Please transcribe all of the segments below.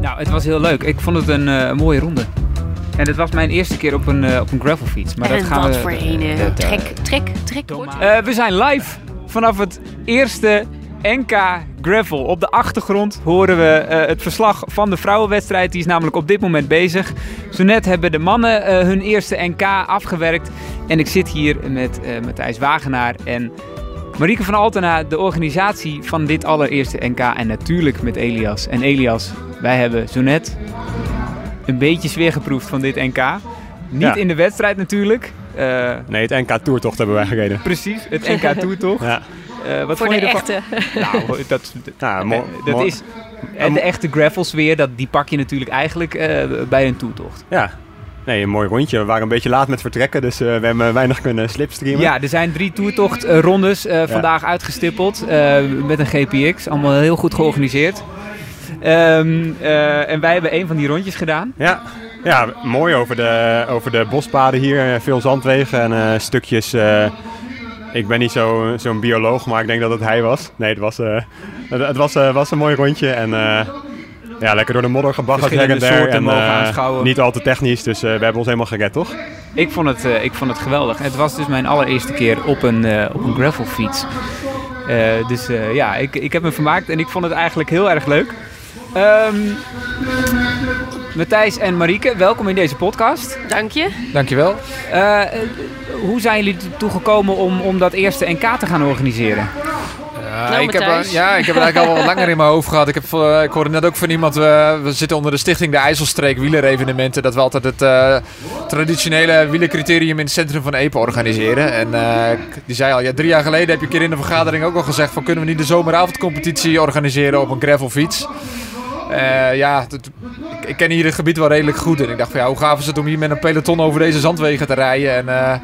Nou, het was heel leuk. Ik vond het een eh, mooie ronde. En het was mijn eerste keer op een, eh, op een gravelfiets. Maar en dat gaan wat we, voor een eh, eh, trek, trek, trek. Eh, we zijn live vanaf het eerste NK Gravel. Op de achtergrond horen we eh, het verslag van de vrouwenwedstrijd. Die is namelijk op dit moment bezig. Zo net hebben de mannen eh, hun eerste NK afgewerkt. En ik zit hier met eh, Matthijs Wagenaar en Marieke van Altena, de organisatie van dit allereerste NK. En natuurlijk met Elias. En Elias, wij hebben zo net een beetje sfeer geproefd van dit NK. Niet Ja. in de wedstrijd natuurlijk. Eh, Nee, het NK Tourtocht hebben wij gereden. precies, het NK Tour toch? Ja, Eh, wat Voor vond de je ervan? echte. Nou, dat, ja mo- dat mo- is en de echte gravel sfeer, dat, die pak je natuurlijk eigenlijk eh, bij een toertocht. Ja. Nee, een mooi rondje. We waren een beetje laat met vertrekken, dus eh, we hebben weinig kunnen slipstreamen. Ja, er zijn drie toertocht eh, rondes eh, vandaag uitgestippeld met een GPX. Allemaal heel goed georganiseerd. Ehm, eh, en wij hebben een van die rondjes gedaan. Ja, ja mooi over de, over de bospaden hier. Veel zandwegen en stukjes. ik ben niet zo- zo'n bioloog, maar ik denk dat het hij was. Nee, het was, het, het was, was een mooi rondje. En ja, lekker door de modder gebaggerd her en der. En, mogen eh, aanschouwen. niet al te technisch, dus eh, we hebben ons helemaal gered, toch? Ik vond het, eh, ik vond het geweldig. Het was dus mijn allereerste keer op een, eh, op een gravelfiets. Eh, dus eh, ja, ik, ik heb me vermaakt en ik vond het eigenlijk heel erg leuk. Ehm, Matthijs en Marieke, welkom in deze podcast. Dank je. Dankjewel. Eh, eh, hoe zijn jullie ertoe gekomen om, om dat eerste NK te gaan organiseren? Ja, Nou, ik heb, Matthijs. ja, ik heb het eigenlijk al wat langer in mijn hoofd gehad. Ik, heb, eh, ik hoorde net ook van iemand, eh, we zitten onder de stichting de IJsselstreek wielerevenementen. Dat we altijd het eh, traditionele wielercriterium in het centrum van Epe organiseren. En die zei al, ja, drie jaar geleden heb je een keer in de vergadering ook al gezegd van kunnen we niet de zomeravondcompetitie organiseren op een gravelfiets. Eh, ja, ik, ik ken hier het gebied wel redelijk goed. En ik dacht van ja, hoe gaaf is het om hier met een peloton over deze zandwegen te rijden. En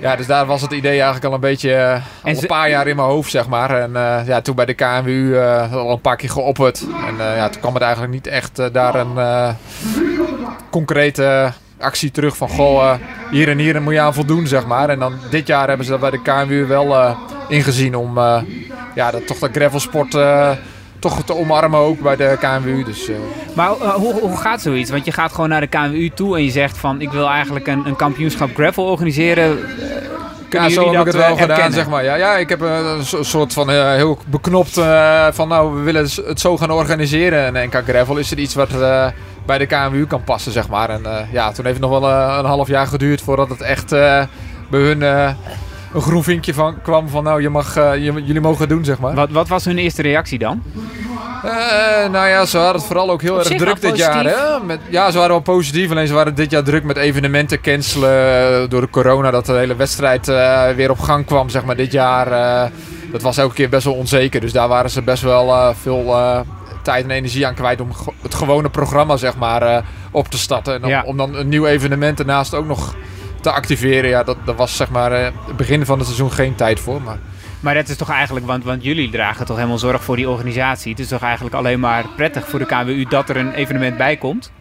ja, dus daar was het idee eigenlijk al een beetje eh, al een paar jaar in mijn hoofd, zeg maar. En eh, ja, toen bij de KNWU eh, al een paar keer geopperd. En ja, toen kwam het eigenlijk niet echt daar een concrete actie terug van... Goh, hier en hier moet je aan voldoen, zeg maar. En dan dit jaar hebben ze dat bij de KNWU wel ingezien om ja, dat, toch dat gravelsport... toch te omarmen ook bij de KNWU. Dus eh, Maar eh, hoe, hoe gaat zoiets? Want je gaat gewoon naar de KMU toe en je zegt van ik wil eigenlijk een, een kampioenschap gravel organiseren. Eh, Ja, zo heb ik het wel gedaan, zeg maar. Ja, ja ik heb een so- soort van heel beknopt van nou, we willen het zo gaan organiseren. En NK Gravel is er iets wat bij de KMU kan passen, zeg maar. En ja, toen heeft het nog wel een half jaar geduurd voordat het echt bij hun een groen vinkje van kwam van nou, je mag, eh, je- jullie mogen het doen, zeg maar. Wat, wat was hun eerste reactie dan? Eh, nou ja, ze hadden het vooral ook heel Op erg druk dit jaar. Hè? Met, ja, ze waren wel positief. Alleen ze waren dit jaar druk met evenementen cancelen. eh, Door de corona dat de hele wedstrijd weer op gang kwam, zeg maar, dit jaar. eh, dat was elke keer best wel onzeker. Dus daar waren ze best wel veel tijd en energie aan kwijt om het gewone programma, zeg maar, op te starten. En om, Ja. om dan een nieuw evenement ernaast ook nog te activeren. Ja, dat, dat was zeg maar eh, het begin van het seizoen geen tijd voor. Maar Maar dat is toch eigenlijk, want, want jullie dragen toch helemaal zorg voor die organisatie. Het is toch eigenlijk alleen maar prettig voor de KWU dat er een evenement bij komt?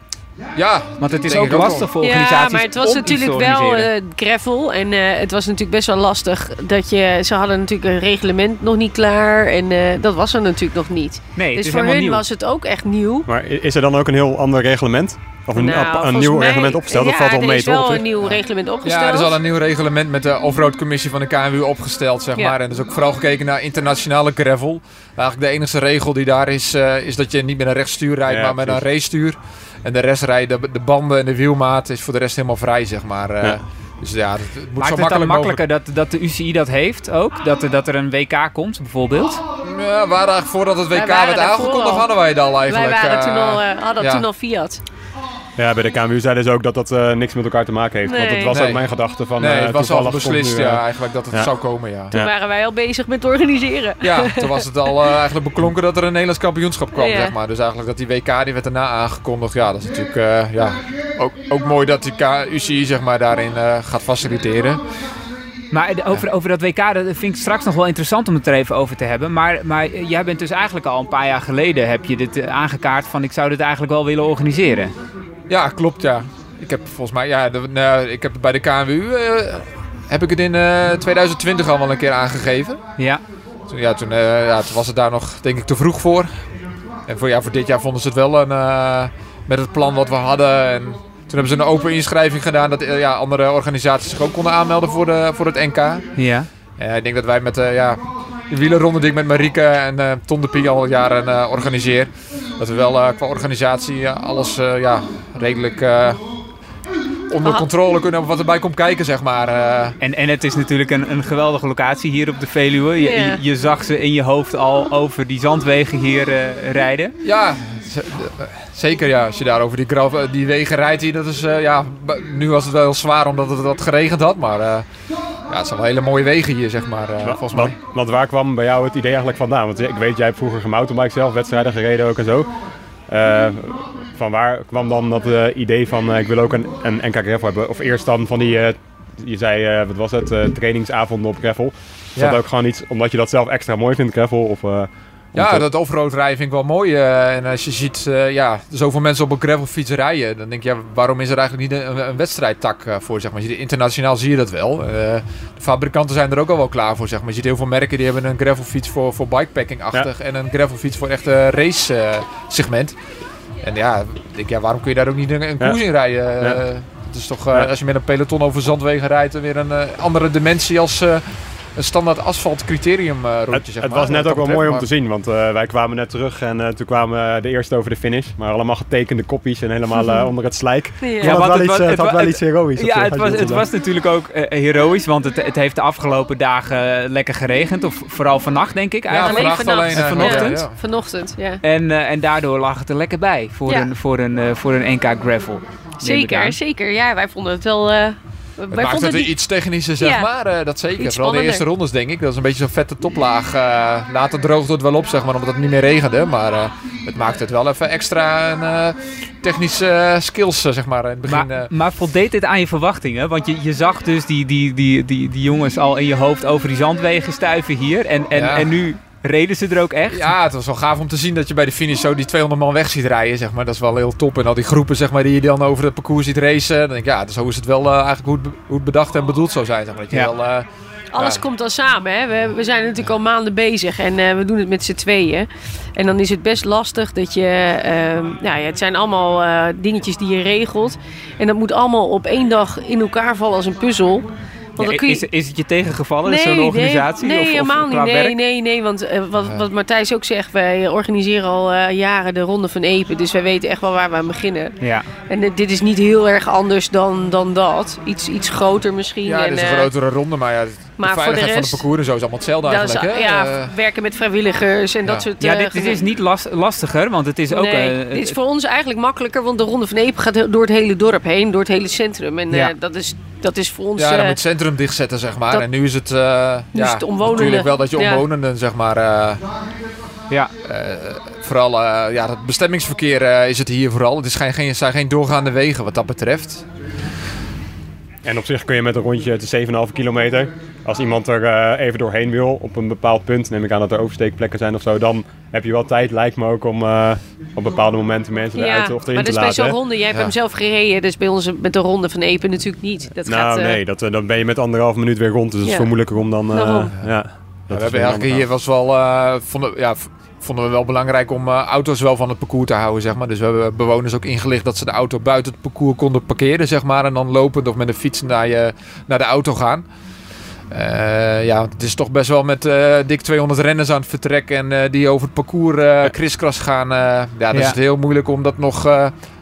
ja, Want het is ook lastig voor Ja, organisaties maar het was natuurlijk wel organiseren. eh, gravel. En eh, het was natuurlijk best wel lastig dat je... Ze hadden natuurlijk een reglement nog niet klaar. En eh, dat was er natuurlijk nog niet. nee, dus voor hun nieuw. was het ook echt nieuw. Maar is er dan ook een heel ander reglement? Of een, Nou, een nieuw mij- reglement opgesteld? Ja, dat valt wel er mee, is toch? wel op een zich? nieuw reglement opgesteld. Ja, er is al een nieuw reglement met de off-road-commissie van de KNWU opgesteld, zeg Ja. maar. En er is ook vooral gekeken naar internationale gravel. Eigenlijk de enige regel die daar is, eh, is dat je niet met een rechtsstuur rijdt, Ja, maar met een precies. racestuur. En de rest rijden, de, de banden en de wielmaat is voor de rest helemaal vrij, zeg maar. eh. Ja. Dus ja, het, het moet Maakt zo het dan makkelijker dat, dat de UCI dat heeft ook? Dat, er- dat er een WK komt bijvoorbeeld? Ja, we waren eigenlijk voordat het WK werd aangekondigd, al. hadden wij het al Wij eigenlijk. waren eh, toen al, hadden ja. toen al Fiat. Ja, bij de KMU zeiden ze ook dat dat eh, niks met elkaar te maken heeft. Want Nee. het was Nee. ook mijn gedachte van... nee, eh, het was al beslist nu, eh, ja, eigenlijk dat het ja. zou komen, ja. Toen Ja. waren wij al bezig met organiseren. Ja, toen was het al eigenlijk beklonken dat er een Nederlands kampioenschap kwam, Ja. zeg maar. Dus eigenlijk dat die WK, die werd daarna aangekondigd. Ja, dat is natuurlijk eh, ja, ook, ook mooi dat die K- UCI, zeg maar, daarin eh, gaat faciliteren. Maar over, over dat WK, dat vind ik straks nog wel interessant om het er even over te hebben. Maar, maar jij bent dus eigenlijk al een paar jaar geleden heb je dit aangekaart van ik zou dit eigenlijk wel willen organiseren. Ja, klopt, ja. Ik heb volgens mij, ja, de, nou, ik heb bij de KNWU, eh, heb ik het in eh, 2020 al wel een keer aangegeven. Ja. Toen, ja, toen, eh, ja, toen was het daar nog, denk ik, te vroeg voor. En voor, ja, voor dit jaar vonden ze het wel een, met het plan wat we hadden. En toen hebben ze een open inschrijving gedaan dat ja, andere organisaties zich ook konden aanmelden voor, de, voor het NK. Ja. Ik denk dat wij met ja, de wielerronde die ik met Marieke en Ton de Pie al jaren organiseer. Dat we wel eh, qua organisatie eh, alles eh, ja, redelijk eh, onder Ah. controle kunnen hebben wat erbij komt kijken, zeg maar. eh. En, en het is natuurlijk een, een geweldige locatie hier op de Veluwe. Je, Ja. je, je zag ze in je hoofd al over die zandwegen hier eh, rijden. Ja, zeker ja. Als je daar over die, graf, eh, die wegen rijdt dat is eh, ja, nu was het wel heel zwaar omdat het wat geregend had, maar eh, ja, het zijn wel hele mooie wegen hier, zeg maar, eh, volgens mij. want waar kwam bij jou het idee eigenlijk vandaan? Want ik weet, jij hebt vroeger gemountainbike zelf, wedstrijden gereden ook en zo. Eh, van waar kwam dan dat eh, idee van eh, ik wil ook een, een NK Gravel hebben? Of eerst dan van die, eh, je zei, eh, wat was het, eh, trainingsavonden op Gravel. Is Ja. dat ook gewoon iets omdat je dat zelf extra mooi vindt, Gravel? Of, eh, Ja, te- dat offroad rijden vind ik wel mooi. eh, en als je ziet, eh, ja, zoveel mensen op een gravelfiets rijden, dan denk je, ja, waarom is er eigenlijk niet een, een wedstrijdtak eh, voor, zeg maar. Internationaal zie je dat wel. De fabrikanten zijn er ook al wel klaar voor, zeg maar. Je ziet heel veel merken die hebben een gravelfiets voor, voor bikepacking-achtig en een gravelfiets voor echt race-segment. en ja, ik denk, ja, waarom kun je daar ook niet een, een Ja. in rijden? Het is toch, als je met een peloton over zandwegen rijdt, dan weer een andere dimensie als... een standaard asfalt criterium eh rondje, Het, zeg het maar. was net ook wel mooi om te zien, want eh, wij kwamen net terug en eh, toen kwamen de eerste over de finish. Maar allemaal getekende koppies en helemaal onder het slijk. Ja. Het wel het iets, het het had wel iets heroïs. op Ja, het was, het was natuurlijk ook heroïsch, want het, het heeft de afgelopen dagen lekker geregend. Of vooral vannacht, denk ik Ja, eigenlijk. alleen vannacht alleen. vannacht. Vanochtend? ja, ja. Vanochtend, ja. En, eh, en daardoor lag het er lekker bij voor, Ja. een, voor, een, eh, voor een NK Gravel. Zeker, zeker. Ja, wij vonden het wel... Het wij maakt het die- iets technischer, zeg Ja. maar. eh, dat zeker. Iets Vooral de eerste rondes, denk ik. Dat is een beetje zo'n vette toplaag. eh, later droogde het wel op, zeg maar, omdat het niet meer regende. Maar eh, het maakt het wel even extra een, eh, technische skills, zeg maar, in het begin. Maar, eh. maar voldeed dit aan je verwachtingen? Want je, je zag dus die, die, die, die, die jongens al in je hoofd over die zandwegen stuiven hier. En, en, Ja. en nu reden ze er ook echt. Ja, het was wel gaaf om te zien dat je bij de finish zo die 200 man weg ziet rijden, zeg maar. Dat is wel heel top. En al die groepen, zeg maar, die je dan over het parcours ziet racen. Dan denk ik, ja, zo is het wel eh, eigenlijk hoe het, be- hoe het bedacht en bedoeld zou zijn, zeg maar. Dat je Ja. wel... eh, Alles Ja. komt dan samen. Hè? We, we zijn natuurlijk al maanden bezig en eh, we doen het met z'n tweeën. En dan is het best lastig dat je... ehm, nou ja, het zijn allemaal eh, dingetjes die je regelt. En dat moet allemaal op één dag in elkaar vallen als een puzzel. Want Ja, dan kun je... is, is het je tegengevallen, zo'n organisatie? Nee, nee of, helemaal of niet. Nee, werk? nee, nee. Want eh, wat, wat Martijs ook zegt, wij organiseren al eh, jaren de Ronde van Epen. Dus wij weten echt wel waar we aan beginnen. Ja. En eh, dit is niet heel erg anders dan, dan dat. Iets, iets groter misschien. ja, en, dit is een grotere ronde, maar ja, de maar voor de veiligheid van rest- het parcours en zo is allemaal hetzelfde is, eigenlijk, hè? ja, Eh, werken met vrijwilligers en ja. dat soort Ja, eh, dit, is niet las- lastiger, want het is ook... nee, eh, dit is voor ons eigenlijk makkelijker, want de Ronde van Epen gaat door het hele dorp heen, door het hele centrum. En Ja. eh, dat, is, dat is voor ons... Ja, dan eh, moet het centrum dichtzetten, zeg maar. dat- en nu is het, eh Nu is ja, het omwonenden. natuurlijk wel dat je Ja. omwonenden, zeg maar... eh, ja. eh, vooral, ja, het bestemmingsverkeer is het hier vooral. Het is geen, geen, zijn geen doorgaande wegen wat dat betreft. En op zich kun je met een rondje, het is 7,5 kilometer. Als iemand er eh, even doorheen wil op een bepaald punt, neem ik aan dat er oversteekplekken zijn of zo, dan heb je wel tijd, lijkt me ook, om eh, op bepaalde momenten mensen eruit ja, of erin maar te dat is bij laten. zo'n hè? ronde. Jij hebt Ja. hem zelf gereden, dus bij ons met de Ronde van Epen natuurlijk niet. Dat nou gaat, eh, nee, dat, dan ben je met anderhalf minuut weer rond, dus dat is Ja. veel moeilijker om dan... eh, ja, Ja, dat we is hebben eigenlijk hier was wel, eh, vonden, ja, vonden we wel belangrijk om eh, auto's wel van het parcours te houden, zeg maar. Dus we hebben bewoners ook ingelicht dat ze de auto buiten het parcours konden parkeren, zeg maar. En dan lopend of met een fiets naar, je, naar de auto gaan. Eh, ja, het is toch best wel met eh, dik 200 renners aan het vertrek en die over het parcours kriskras gaan. ja, dan Ja. is het heel moeilijk om dat nog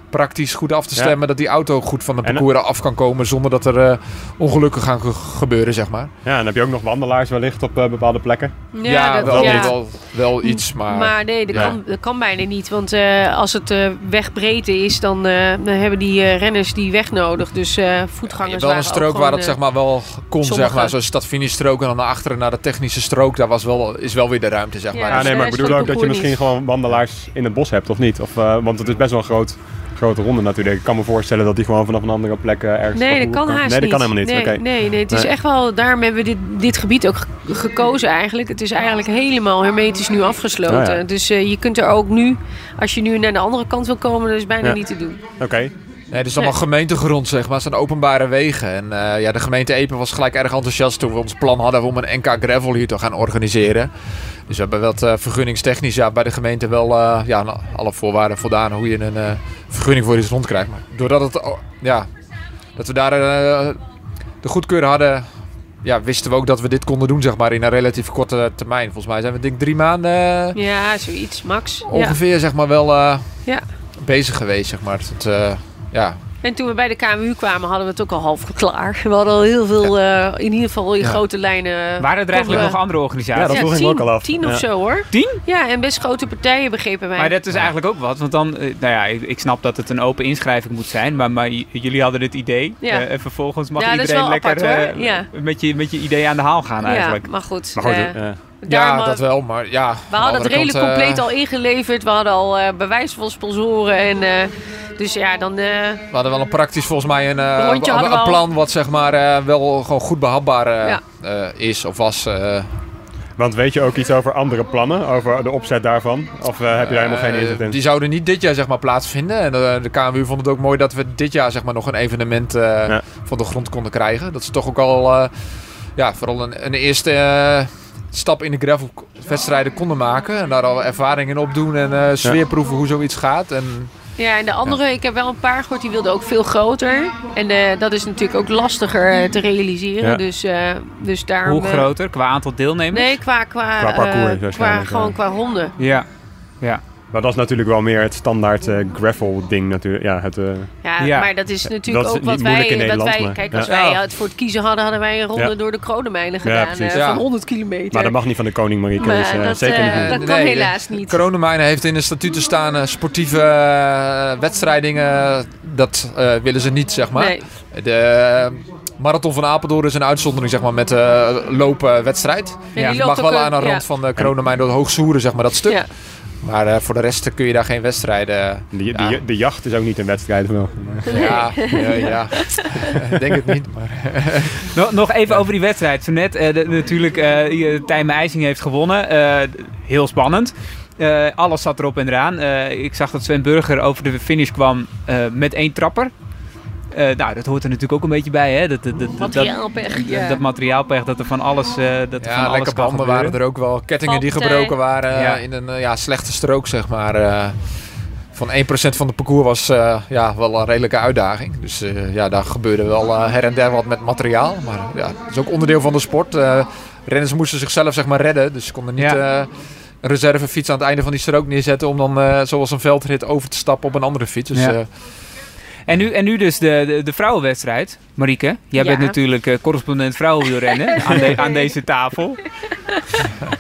praktisch goed af te Ja. stemmen. Dat die auto goed van het En- parcours af kan komen zonder dat er eh, ongelukken gaan ge- gebeuren, zeg maar. Ja, en dan heb je ook nog wandelaars wellicht op eh, bepaalde plekken. ja, dat, wel, ja. Wel, wel iets, maar... Maar nee, dat, Ja. kan, dat kan bijna niet. Want eh, als het eh wegbreedte is, dan, eh, dan hebben die eh, renners die weg nodig. Dus eh voetgangers wel een strook ook waar dat eh, zeg maar wel kon, sommige- zeg maar. Zoals stad-finish-strook en dan naar achteren naar de technische strook. Daar was wel, is wel weer de ruimte, zeg Ja, maar. Ja, dus, nee, eh, maar ik bedoel ook dat je misschien niet. gewoon wandelaars in het bos hebt, of niet? Of, eh, want het is best wel een groot, grote ronde natuurlijk. Ik kan me voorstellen dat die gewoon vanaf een andere plek eh, ergens... Nee, dat kan haast Nee, dat niet. kan helemaal niet. Nee, nee, nee, het is Nee. echt wel... Daarom hebben we dit, dit gebied ook ge- gekozen eigenlijk. Het is eigenlijk helemaal hermetisch nu afgesloten. Ja. Dus eh, je kunt er ook nu, als je nu naar de andere kant wil komen, dat is bijna Ja. niet te doen. Oké. Nee, het is allemaal gemeentegrond, zeg maar. Het zijn openbare wegen. En eh, ja, de gemeente Epen was gelijk erg enthousiast toen we ons plan hadden om een NK Gravel hier te gaan organiseren. Dus we hebben wat eh, vergunningstechnisch ja, bij de gemeente wel eh, ja, aan alle voorwaarden voldaan hoe je een eh, vergunning voor iets rond krijgt. Maar doordat het, oh, ja, dat we daar de goedkeur hadden, ja, wisten we ook dat we dit konden doen, zeg maar, in een relatief korte termijn. Volgens mij zijn we denk drie maanden Ja, zoiets, Max. Ja. ongeveer, zeg maar, wel Ja. bezig geweest, zeg maar. Het, ja, En toen we bij de KMU kwamen, hadden we het ook al half klaar. We hadden al heel veel, eh, in ieder geval in Ja. grote lijnen. Waren er eigenlijk nog andere organisaties? Ja, dat vroeg ik ook al af. Tien of zo hoor. Tien? Ja, en best grote partijen begrepen wij. Maar dat is eigenlijk ook wat, want dan, eh, nou ja, ik, ik snap dat het een open inschrijving moet zijn, maar, maar jullie hadden het idee Ja. eh, en vervolgens mag iedereen lekker apart, hoor. eh, Ja. met, je, met je idee aan de haal gaan eigenlijk. Ja, maar goed. Maar goed, daar ja dat wel, maar ja. We hadden het redelijk eh, compleet al ingeleverd. We hadden al eh bewijs van sponsoren. En, eh, dus ja, dan... eh, We hadden wel een praktisch volgens mij een, eh, een, een plan wat zeg maar eh, wel gewoon goed behapbaar eh, Ja. eh, is of was. eh. want weet je ook iets over andere plannen? Over de opzet daarvan? Of eh, heb je daar helemaal geen Eh, inzicht in? Die zouden niet dit jaar zeg maar plaatsvinden. En de, de KMU vond het ook mooi dat we dit jaar zeg maar nog een evenement eh, Ja. van de grond konden krijgen. Dat ze toch ook al eh, ja, vooral een, een eerste eh, stap in de gravelwedstrijden konden maken. En daar al ervaring in opdoen en eh sfeerproeven hoe zoiets gaat. En ja, en de andere, ik heb wel een paar gehoord, die wilden ook veel groter. En eh, dat is natuurlijk ook lastiger eh, te realiseren. Ja. Dus, eh, dus daarom... Hoe groter qua aantal deelnemers? Nee, qua, qua, Qua parcours qua, gewoon qua honden. Ja. ja. Maar dat is natuurlijk wel meer het standaard eh, gravel ding natuurlijk. Ja, het, eh, Ja, Ja. maar dat is natuurlijk Dat is ook wat niet moeilijk wij, in wat Nederland, wij... maar- Kijk, als ja. wij Ja. het voor het kiezen hadden, hadden wij een ronde Ja. door de Kronenmijnen Ja, gedaan. precies. Ja. Van 100 kilometer. maar dat mag niet van de koning dus eh, dat, zeker niet. meer. dat kan Nee, helaas niet. Coronamijnen heeft in de statuten staan sportieve wedstrijdingen. Dat eh, willen ze niet, zeg maar. Nee. De Marathon van Apeldoorn is een uitzondering zeg maar, met eh lopen wedstrijd. En Ja, die Je mag wel aan een ja. rand van de Kronenmijn door Hoogsoeren, zeg maar, dat stuk. Maar eh, voor de rest kun je daar geen wedstrijden... De, de, Ja. de jacht is ook niet een wedstrijd. Wel. Ja, ja, ja. Ik denk het niet, maar... Nog, nog even over die wedstrijd. Zo net, eh, de- natuurlijk, eh Tijmen IJsing heeft gewonnen. Eh, heel spannend. Eh, alles zat erop en eraan. Eh, ik zag dat Sven Burger over de finish kwam eh, met één trapper. Eh, nou, dat hoort er natuurlijk ook een beetje bij, hè? Dat, dat, dat, dat, Materiaalpech, dat, ja. dat materiaalpech, dat er van alles, eh dat er van Ja, alles lekker kan banden gebeuren. waren er ook wel. Kettingen die gebroken waren eh, Ja. in een ja, slechte strook, zeg maar. eh. van 1% van de parcours was eh, ja, wel een redelijke uitdaging. Dus eh, ja, daar gebeurde wel eh, her en der wat met materiaal. Maar ja, dat is ook onderdeel van de sport. Eh, renners moesten zichzelf zeg maar redden. Dus ze konden niet Ja. eh, een reservefiets aan het einde van die strook neerzetten... om dan eh, zoals een veldrit over te stappen op een andere fiets. Dus Ja. eh, En nu, en nu dus de, de, de vrouwenwedstrijd. Marieke, jij Ja. bent natuurlijk eh, correspondent vrouwenwielrennen aan, de, aan deze tafel.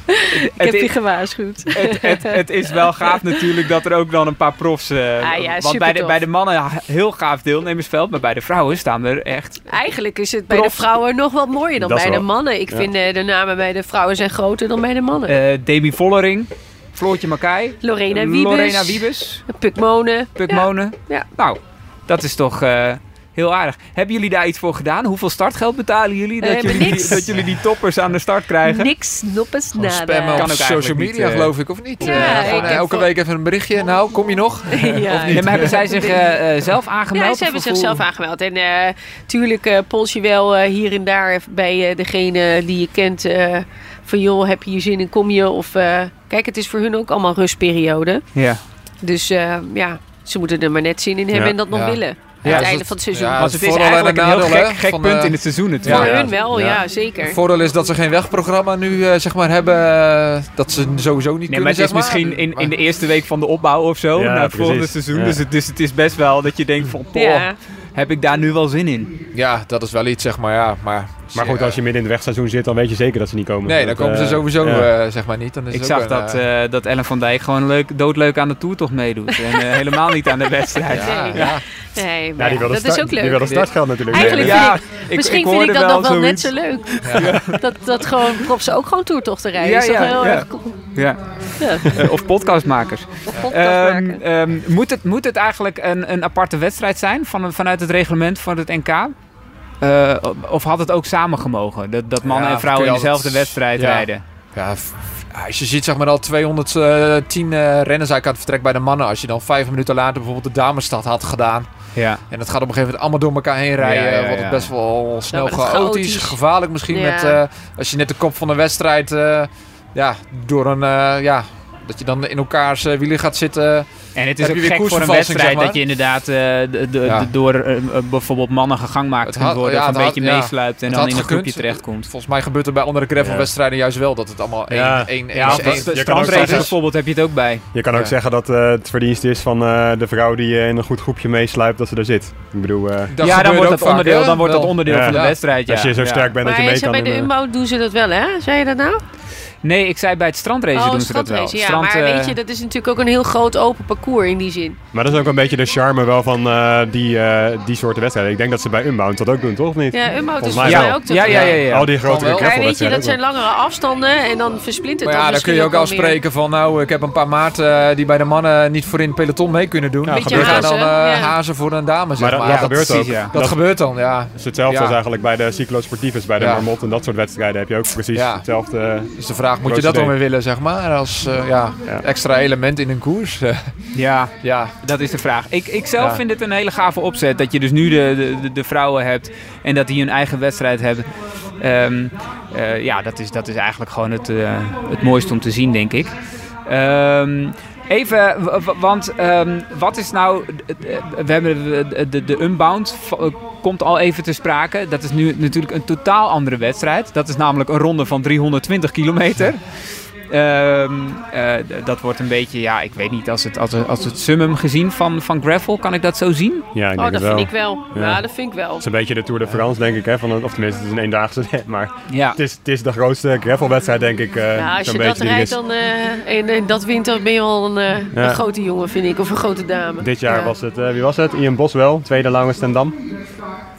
Ik heb je gewaarschuwd. het, het, het is wel gaaf natuurlijk dat er ook dan een paar profs... Ah ja, want bij de, bij de mannen heel gaaf deelnemersveld, maar bij de vrouwen staan er echt... Eigenlijk is het bij de vrouwen nog wat mooier dan Dat bij de mannen. Ik ja. vind eh, de namen bij de vrouwen zijn groter dan bij de mannen. eh Demi Vollering, Floortje Mackay, Lorena Wiebes. Lorena Wiebes, Puk Monen. Puk Ja. Monen. Ja. Nou, dat is toch eh, heel aardig. Hebben jullie daar iets voor gedaan? Hoeveel startgeld betalen jullie We dat, jullie, niks. dat jullie die toppers aan de start krijgen? Niks, noppes, nada. spammen Kan op ook social media, niet, eh, geloof ik, of niet? Ja, Eh, ik eh, elke voor- week even een berichtje. Nou, kom je nog? ja, maar hebben zij zich eh, eh, zelf aangemeld? Ja, ze hebben zichzelf aangemeld. En eh tuurlijk eh pols je wel eh, hier en daar bij eh, degene die je kent. eh, van joh, heb je hier zin in, kom je? Of eh, kijk, het is voor hun ook allemaal rustperiode. Ja. Dus eh, ja, ze moeten er maar net zin in hebben Ja. en dat nog Ja. willen. Ja, aan dus het einde dat- van het seizoen. ja, dat het is eigenlijk een heel nadeel, gek, hè, gek van, punt eh, in het seizoen voor natuurlijk. Ja. hun wel, ja, Ja. zeker. Het voordeel is dat ze geen wegprogramma nu eh, zeg maar, hebben. eh, dat ze sowieso niet Nee, kunnen, maar het is maar. misschien in, in de eerste week van de opbouw of zo, Ja, naar het volgende seizoen. Ja. Dus, het, dus het is best wel dat je denkt van, poh, Ja. Heb ik daar nu wel zin in? Ja, dat is wel iets, zeg maar. Ja, maar, Maar goed, als je midden in het wegseizoen zit, dan weet je zeker dat ze niet komen. Nee, dan Dat, komen ze eh, sowieso ja. eh, zeg maar niet. Dan is Ik zag een, dat, eh, dat Ellen van Dijk gewoon leuk, doodleuk aan de Tour meedoet. En helemaal niet aan de wedstrijd. ja, Nee. ja. Nee, Ja, maar die dat is ook leuk. Die wilde startgeld natuurlijk. Eigenlijk Ja, vind ik- Misschien ik vind ik dat wel nog wel net zo leuk. Dat, dat gewoon props ook gewoon toertochten rijden. Ja, is toch ja, heel ja. Eh, of podcastmakers. Of podcast Ehm, ehm, moet, het, moet het eigenlijk een, een aparte wedstrijd zijn van, vanuit het reglement van het NK? Eh, of had het ook samen gemogen? Dat, dat mannen Ja, en vrouwen in dezelfde altijd- wedstrijd ja. rijden? Ja, als je ziet zeg maar al 210 eh, renners uit aan het vertrek bij de mannen. Als je dan vijf minuten later bijvoorbeeld de damesstad had gedaan. Ja. En dat gaat op een gegeven moment allemaal door elkaar heen rijden. Ja, ja, wordt het best wel snel chaotisch, chaotisch. gevaarlijk misschien. Ja. Met, eh, als je net de kop van de wedstrijd, eh, ja, door een, eh, ja, dat je dan in elkaars eh, wielen gaat zitten. En het is ook gek voor een wedstrijd zeg maar? dat je inderdaad eh, de, de, Ja. de- door bijvoorbeeld mannen Het kunt had- worden. ja, of een had- beetje ja. meesluipt en Het dan in een gekund. groepje terechtkomt. Volgens mij gebeurt er bij andere gravelwedstrijden juist wel dat het allemaal één, Ja. één, één, je kan bijvoorbeeld heb je het ook bij. Je kan ook Ja. zeggen dat eh, het verdienst is van eh, de vrouw die in een goed groepje meesluipt dat ze er zit. Ik bedoel, eh, Dat ja, dan wordt, dat vaak, onderdeel, dan wordt dat onderdeel van de wedstrijd. Ja. als je zo sterk bent dat je Maar mee kan. bij de in, Umbo doen ze dat wel, hè? Zei je dat nou? Nee, ik zei bij het strandrace oh, doen ze dat wel. strandrace, ja. Strand, maar eh, weet je, dat is natuurlijk ook een heel groot open parcours in die zin. Maar dat is ook een beetje de charme wel van eh, die, eh, die soorten wedstrijden. Ik denk dat ze bij Unbound dat ook doen, toch? Of niet? Ja, Umbo is Volgens mij ook te ja, ja, ja, ja. Al die grotere weet je, dat zijn langere afstanden en dan versplintert Maar dat ja, dan kun je ook afspreken van nou, ik heb een paar maarten die bij de mannen niet voor in het peloton mee kunnen doen. Ja, gebeurt gaan dan hazen, eh, ja. hazen voor een dame, zeg Maar maar. dat, gebeurt ook. dat gebeurt dan, ja. Dat is hetzelfde als eigenlijk bij de cyclosportiefs, bij de. Marmot en dat soort wedstrijden heb je ook precies hetzelfde. Vraag, moet je dat dan weer willen, zeg maar, als eh, ja, Ja. extra element in een koers? ja, ja, dat is de vraag. Ik, ik zelf Ja. vind het een hele gave opzet. Dat je dus nu de, de, de, de vrouwen hebt en dat die hun eigen wedstrijd hebben. Ehm, eh, ja, dat is, dat is eigenlijk gewoon het, eh, het mooiste om te zien, denk ik. Ehm, even, want ehm, wat is nou... eh, We hebben de, de, de Unbound eh, komt al even te sprake. Dat is nu natuurlijk een totaal andere wedstrijd. Dat is namelijk een ronde van 320 kilometer. Ehm, eh, dat wordt een beetje, ja, ik weet niet, als het, als het, als het summum gezien van, van gravel, kan ik dat zo zien? Ja, ik Oh, dat het wel. vind ik wel. Ja. Ja, dat vind ik wel. Het is een beetje de Tour de France, denk ik. Hè? Van een, of tenminste, het is een eendaagse. Maar Ja. het is, het is de grootste gravelwedstrijd, denk ik. eh, Ja, als je dat rijdt dan, eh, en, en dat wint, dan ben je al een, Ja. een grote jongen, vind ik. Of een grote dame. Dit jaar Ja. was het, eh, wie was het? Ian Boswell, tweede lange stand-dam.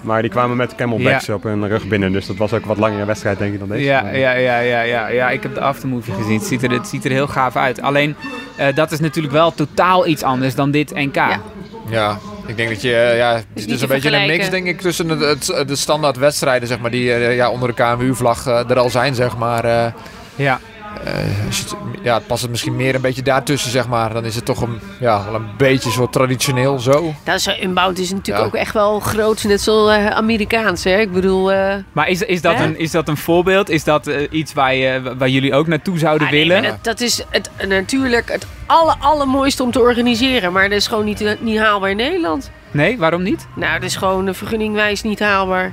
Maar die kwamen met camelbacks op hun rug binnen. Dus dat was ook een wat langere wedstrijd, denk ik, dan deze. Ja, ja, ja, ja, ja, ja, ik heb de aftermovie gezien. Het ziet er, het ziet er heel gaaf uit. Alleen, eh, dat is natuurlijk wel totaal iets anders dan dit NK. Ja. ja. Ik denk dat je, eh, ja, het is een beetje een mix denk ik tussen het, het- de standaard wedstrijden, zeg maar, die eh, ja, onder de KMU-vlag eh, er al zijn, zeg maar. eh, Ja. Eh, als je het, ja, het past het misschien meer een beetje daartussen, zeg maar. Dan is het toch een, ja, wel een beetje zo traditioneel zo. Dat is, Unbound is natuurlijk Ja. ook echt wel groot, net zo eh, Amerikaans. Hè? Ik bedoel, eh, Maar is, is, dat Hè? een, is dat een voorbeeld? Is dat iets waar, je, waar jullie ook naartoe zouden ah, willen? dat, dat is het, natuurlijk het aller, allermooiste om te organiseren. Maar dat is gewoon niet, niet haalbaar in Nederland. Nee, waarom niet? Nou, dat is gewoon vergunningwijs niet haalbaar.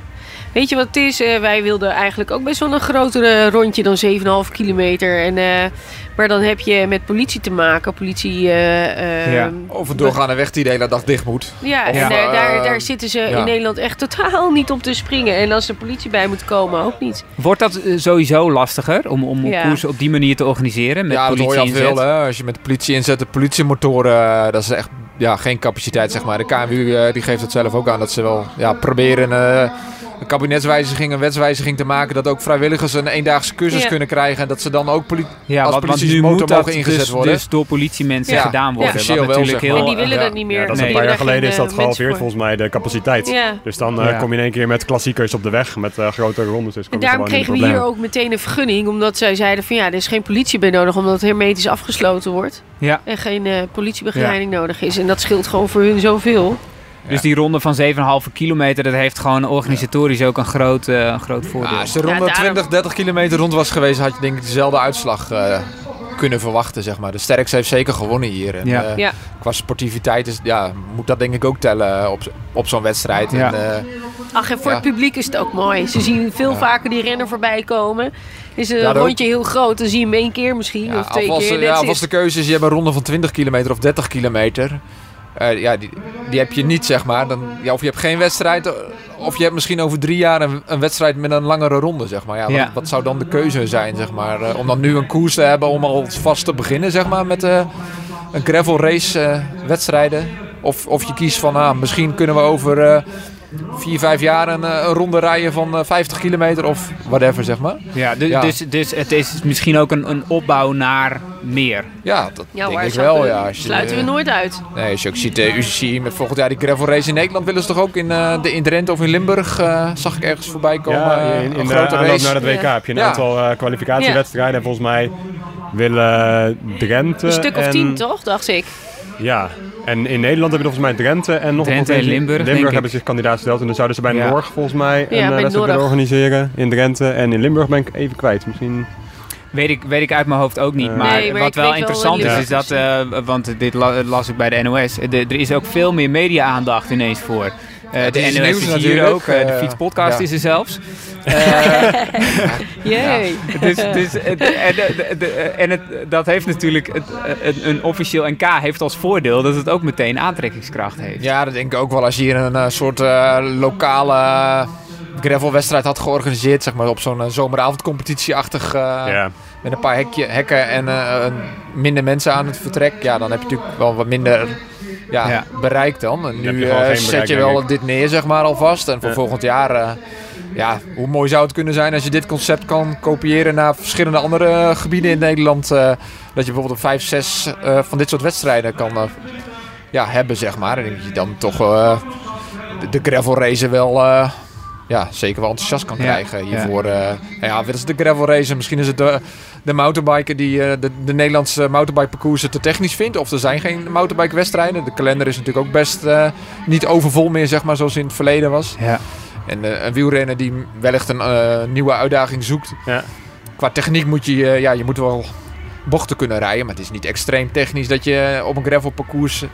Weet je wat het is? Eh, wij wilden eigenlijk ook best wel een grotere rondje dan 7,5 kilometer. En, eh, maar dan heb je met politie te maken. Politie... eh, Ja. Of een doorgaande weg die de hele dag dicht moet. Ja, Of, en daar, daar, daar zitten ze ja. in Nederland echt totaal niet op te springen. En als de politie bij moet komen, ook niet. Wordt dat sowieso lastiger om, om Ja. koersen op die manier te organiseren? Met ja, dat hoor je al politie veel. Hè? Als je met de politie inzet, de politiemotoren, dat is echt ja, geen capaciteit, zeg maar. De KMU die geeft het zelf ook aan dat ze wel ja, proberen eh, een kabinetswijziging, een wetswijziging te maken. Dat ook vrijwilligers een eendaagse cursus Ja. kunnen krijgen. En dat ze dan ook poli- Ja, als want, want politie nu motor moet dat mogen ingezet dus, worden. dus door politiemensen Ja. gedaan worden. Ja. wat Officieel wel, natuurlijk zeg heel... en die willen ja. dat niet meer. Ja, dat is Nee. een paar jaar geleden is dat eh, gehalveerd volgens mij, de capaciteit. Dus dan eh, Ja. kom je in één keer met klassiekers op de weg, met eh, grotere rondes. Dus En daarom kregen we hier ook meteen een vergunning. Omdat zij zeiden van ja, er is geen politie bij nodig. Omdat het hermetisch afgesloten wordt. Ja. En geen eh, politiebegeleiding nodig is. En dat scheelt gewoon voor hun zoveel. Dus die ronde van 7,5 kilometer, dat heeft gewoon organisatorisch ook een groot, eh, een groot voordeel. Ja, als de ronde Ja, daarom- 20, 30 kilometer rond was geweest, had je denk ik dezelfde uitslag eh, kunnen verwachten. Zeg maar. De sterkste heeft zeker gewonnen hier. En, Ja. eh, Ja. Qua sportiviteit is, ja, moet dat denk ik ook tellen op, op zo'n wedstrijd. Ja. En, eh, Ach, en voor Ja. het publiek is het ook mooi. Ze zien veel Ja. vaker die renner voorbij komen. Is een rondje heel groot, dan zie je hem één keer misschien. ja, of twee alvast, keer. ja, it. de keuze is, je hebt een ronde van 20 kilometer of 30 kilometer. Eh, ja, die, die heb je niet, zeg maar. Dan, ja, of je hebt geen wedstrijd, eh, of je hebt misschien over drie jaar een, een wedstrijd met een langere ronde, zeg maar. Ja, Ja. Wat, wat zou dan de keuze zijn, zeg maar? eh, om dan nu een koers te hebben om al vast te beginnen, zeg maar, met een gravel race wedstrijden. Of, of je kiest van, ah, misschien kunnen we over vier, vijf jaar een, eh, een ronde rijden van eh, 50 kilometer of whatever, zeg maar. Ja, dus, Ja. Dus, dus het is misschien ook een, een opbouw naar meer. Ja, dat Ja, denk ik wel, ja. Je, sluiten we eh, nooit uit. Nee, als je ook ziet, UCI met volgend jaar die gravel race in Nederland willen ze toch ook in, eh, de, in Drenthe of in Limburg, eh, zag ik ergens voorbij komen. Ja, eh, in, in een grote aanloop race. naar het WK Ja. heb je een Ja. aantal eh, kwalificatiewedstrijden. En volgens mij willen Drenthe. Een stuk of en- tien, toch? Dacht ik. Ja, en in Nederland hebben we volgens mij Drenthe en nog Drenthe een en Limburg, denk Limburg ik. hebben zich kandidaat gesteld. En dan zouden ze bij Ja. Norg volgens mij een eh, wedstrijd willen Norg. organiseren in Drenthe. En in Limburg ben ik even kwijt. Misschien... Weet ik, weet ik uit mijn hoofd ook niet. Eh. maar Nee, maar wat ik wel interessant is, is dat, eh, want dit la- las ik bij de NOS, de- er is ook veel meer media-aandacht ineens voor. Eh, de NOS nieuws is hier natuurlijk, ook, eh, de eh, fietspodcast ja. is er zelfs. Eh, Jee. dus, dus, het- en de- de- en het, dat heeft natuurlijk, het, een, een officieel NK heeft als voordeel dat het ook meteen aantrekkingskracht heeft. Ja, dat denk ik ook wel. Als je hier een eh, soort eh, lokale gravelwedstrijd had georganiseerd, zeg maar op zo'n zomeravondcompetitie-achtig, eh, ja. met een paar hekje, hekken en eh, minder mensen aan het vertrek, ja, dan heb je natuurlijk wel wat minder ja, Ja. bereik dan. En nu je eh, zet je wel dit neer, zeg maar, alvast. En voor Ja. volgend jaar, eh, ja, hoe mooi zou het kunnen zijn als je dit concept kan kopiëren naar verschillende andere eh, gebieden in Nederland. eh, dat je bijvoorbeeld een vijf, zes eh, van dit soort wedstrijden kan eh, ja, hebben, zeg maar. En dat je dan toch eh, de, de gravel race wel... ja, zeker wel enthousiast kan Ja, krijgen hiervoor. eh ja, wat is de gravel race? Misschien is het de, de mountainbiker die eh, de, de Nederlandse mountainbike parcoursen te technisch vindt. Of er zijn geen mountainbike wedstrijden. De kalender is natuurlijk ook best eh, niet overvol meer, zeg maar, zoals in het verleden was. Ja. En een wielrenner die wellicht een nieuwe uitdaging zoekt. Ja. Qua techniek moet je, ja, je moet wel bochten kunnen rijden. Maar het is niet extreem technisch dat je op een gravel parcours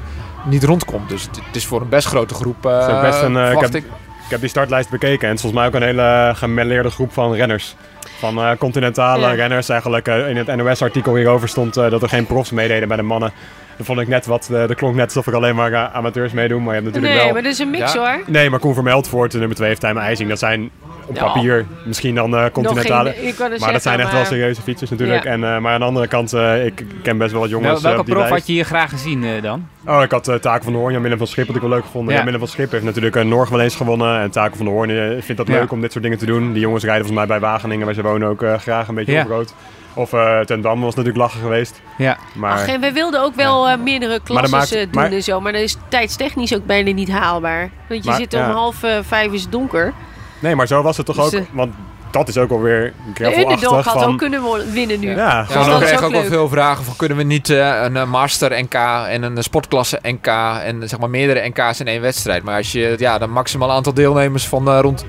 niet rondkomt. Dus het, het is voor een best grote groep, best een, ik heb- heb die startlijst bekeken en het is volgens mij ook een hele gemêleerde groep van renners. Van eh, continentale Ja. renners eigenlijk. eh, in het NOS-artikel hierover stond eh, dat er geen profs meededen bij de mannen. Dat vond ik net wat, eh, dat klonk net alsof er alleen maar amateurs meedoen. Maar je hebt natuurlijk Nee, wel... maar dat is een mix Ja. hoor. Nee, maar Koen Vermeld voor de nummer 2 heeft Tijmen IJsing. Dat zijn op Ja. papier misschien dan eh, continentale. Geen, maar dat zijn echt wel serieuze fietsers natuurlijk. Ja. En, eh, maar aan de andere kant, eh, ik ken best wel wat jongens Wel, welke prof lijst. had je hier graag gezien eh, dan? Oh, ik had uh, Taken van der Hoorn, Jan Willem van Schip had ik wel leuk gevonden. Ja. Jan Willem van Schip heeft natuurlijk een Norg wel eens gewonnen. En Taken van der Hoorn vindt dat Ja. leuk om dit soort dingen te doen. Die jongens rijden volgens mij bij Wageningen, waar ze wonen ook eh, graag een beetje Ja. op rood. Of eh Ten Dam was natuurlijk lachen geweest. Ja. Maar Ach, en wij wilden ook wel eh, meerdere maakt- eh, doen maar- en zo. Maar dat is tijdstechnisch ook bijna niet haalbaar. Want je Maar, zit om ja. half eh, vijf is het donker. Nee, maar zo was het toch Dus, ook. eh, Want dat is ook alweer De underdog gravelachtig had van... ook kunnen winnen nu. Ja, Ja, gewoon dat we kregen ook wel veel vragen van kunnen we niet eh, een eh, master NK en een sportklasse NK en zeg maar meerdere NK's in één wedstrijd. Maar als je ja, de maximaal aantal deelnemers van eh, rond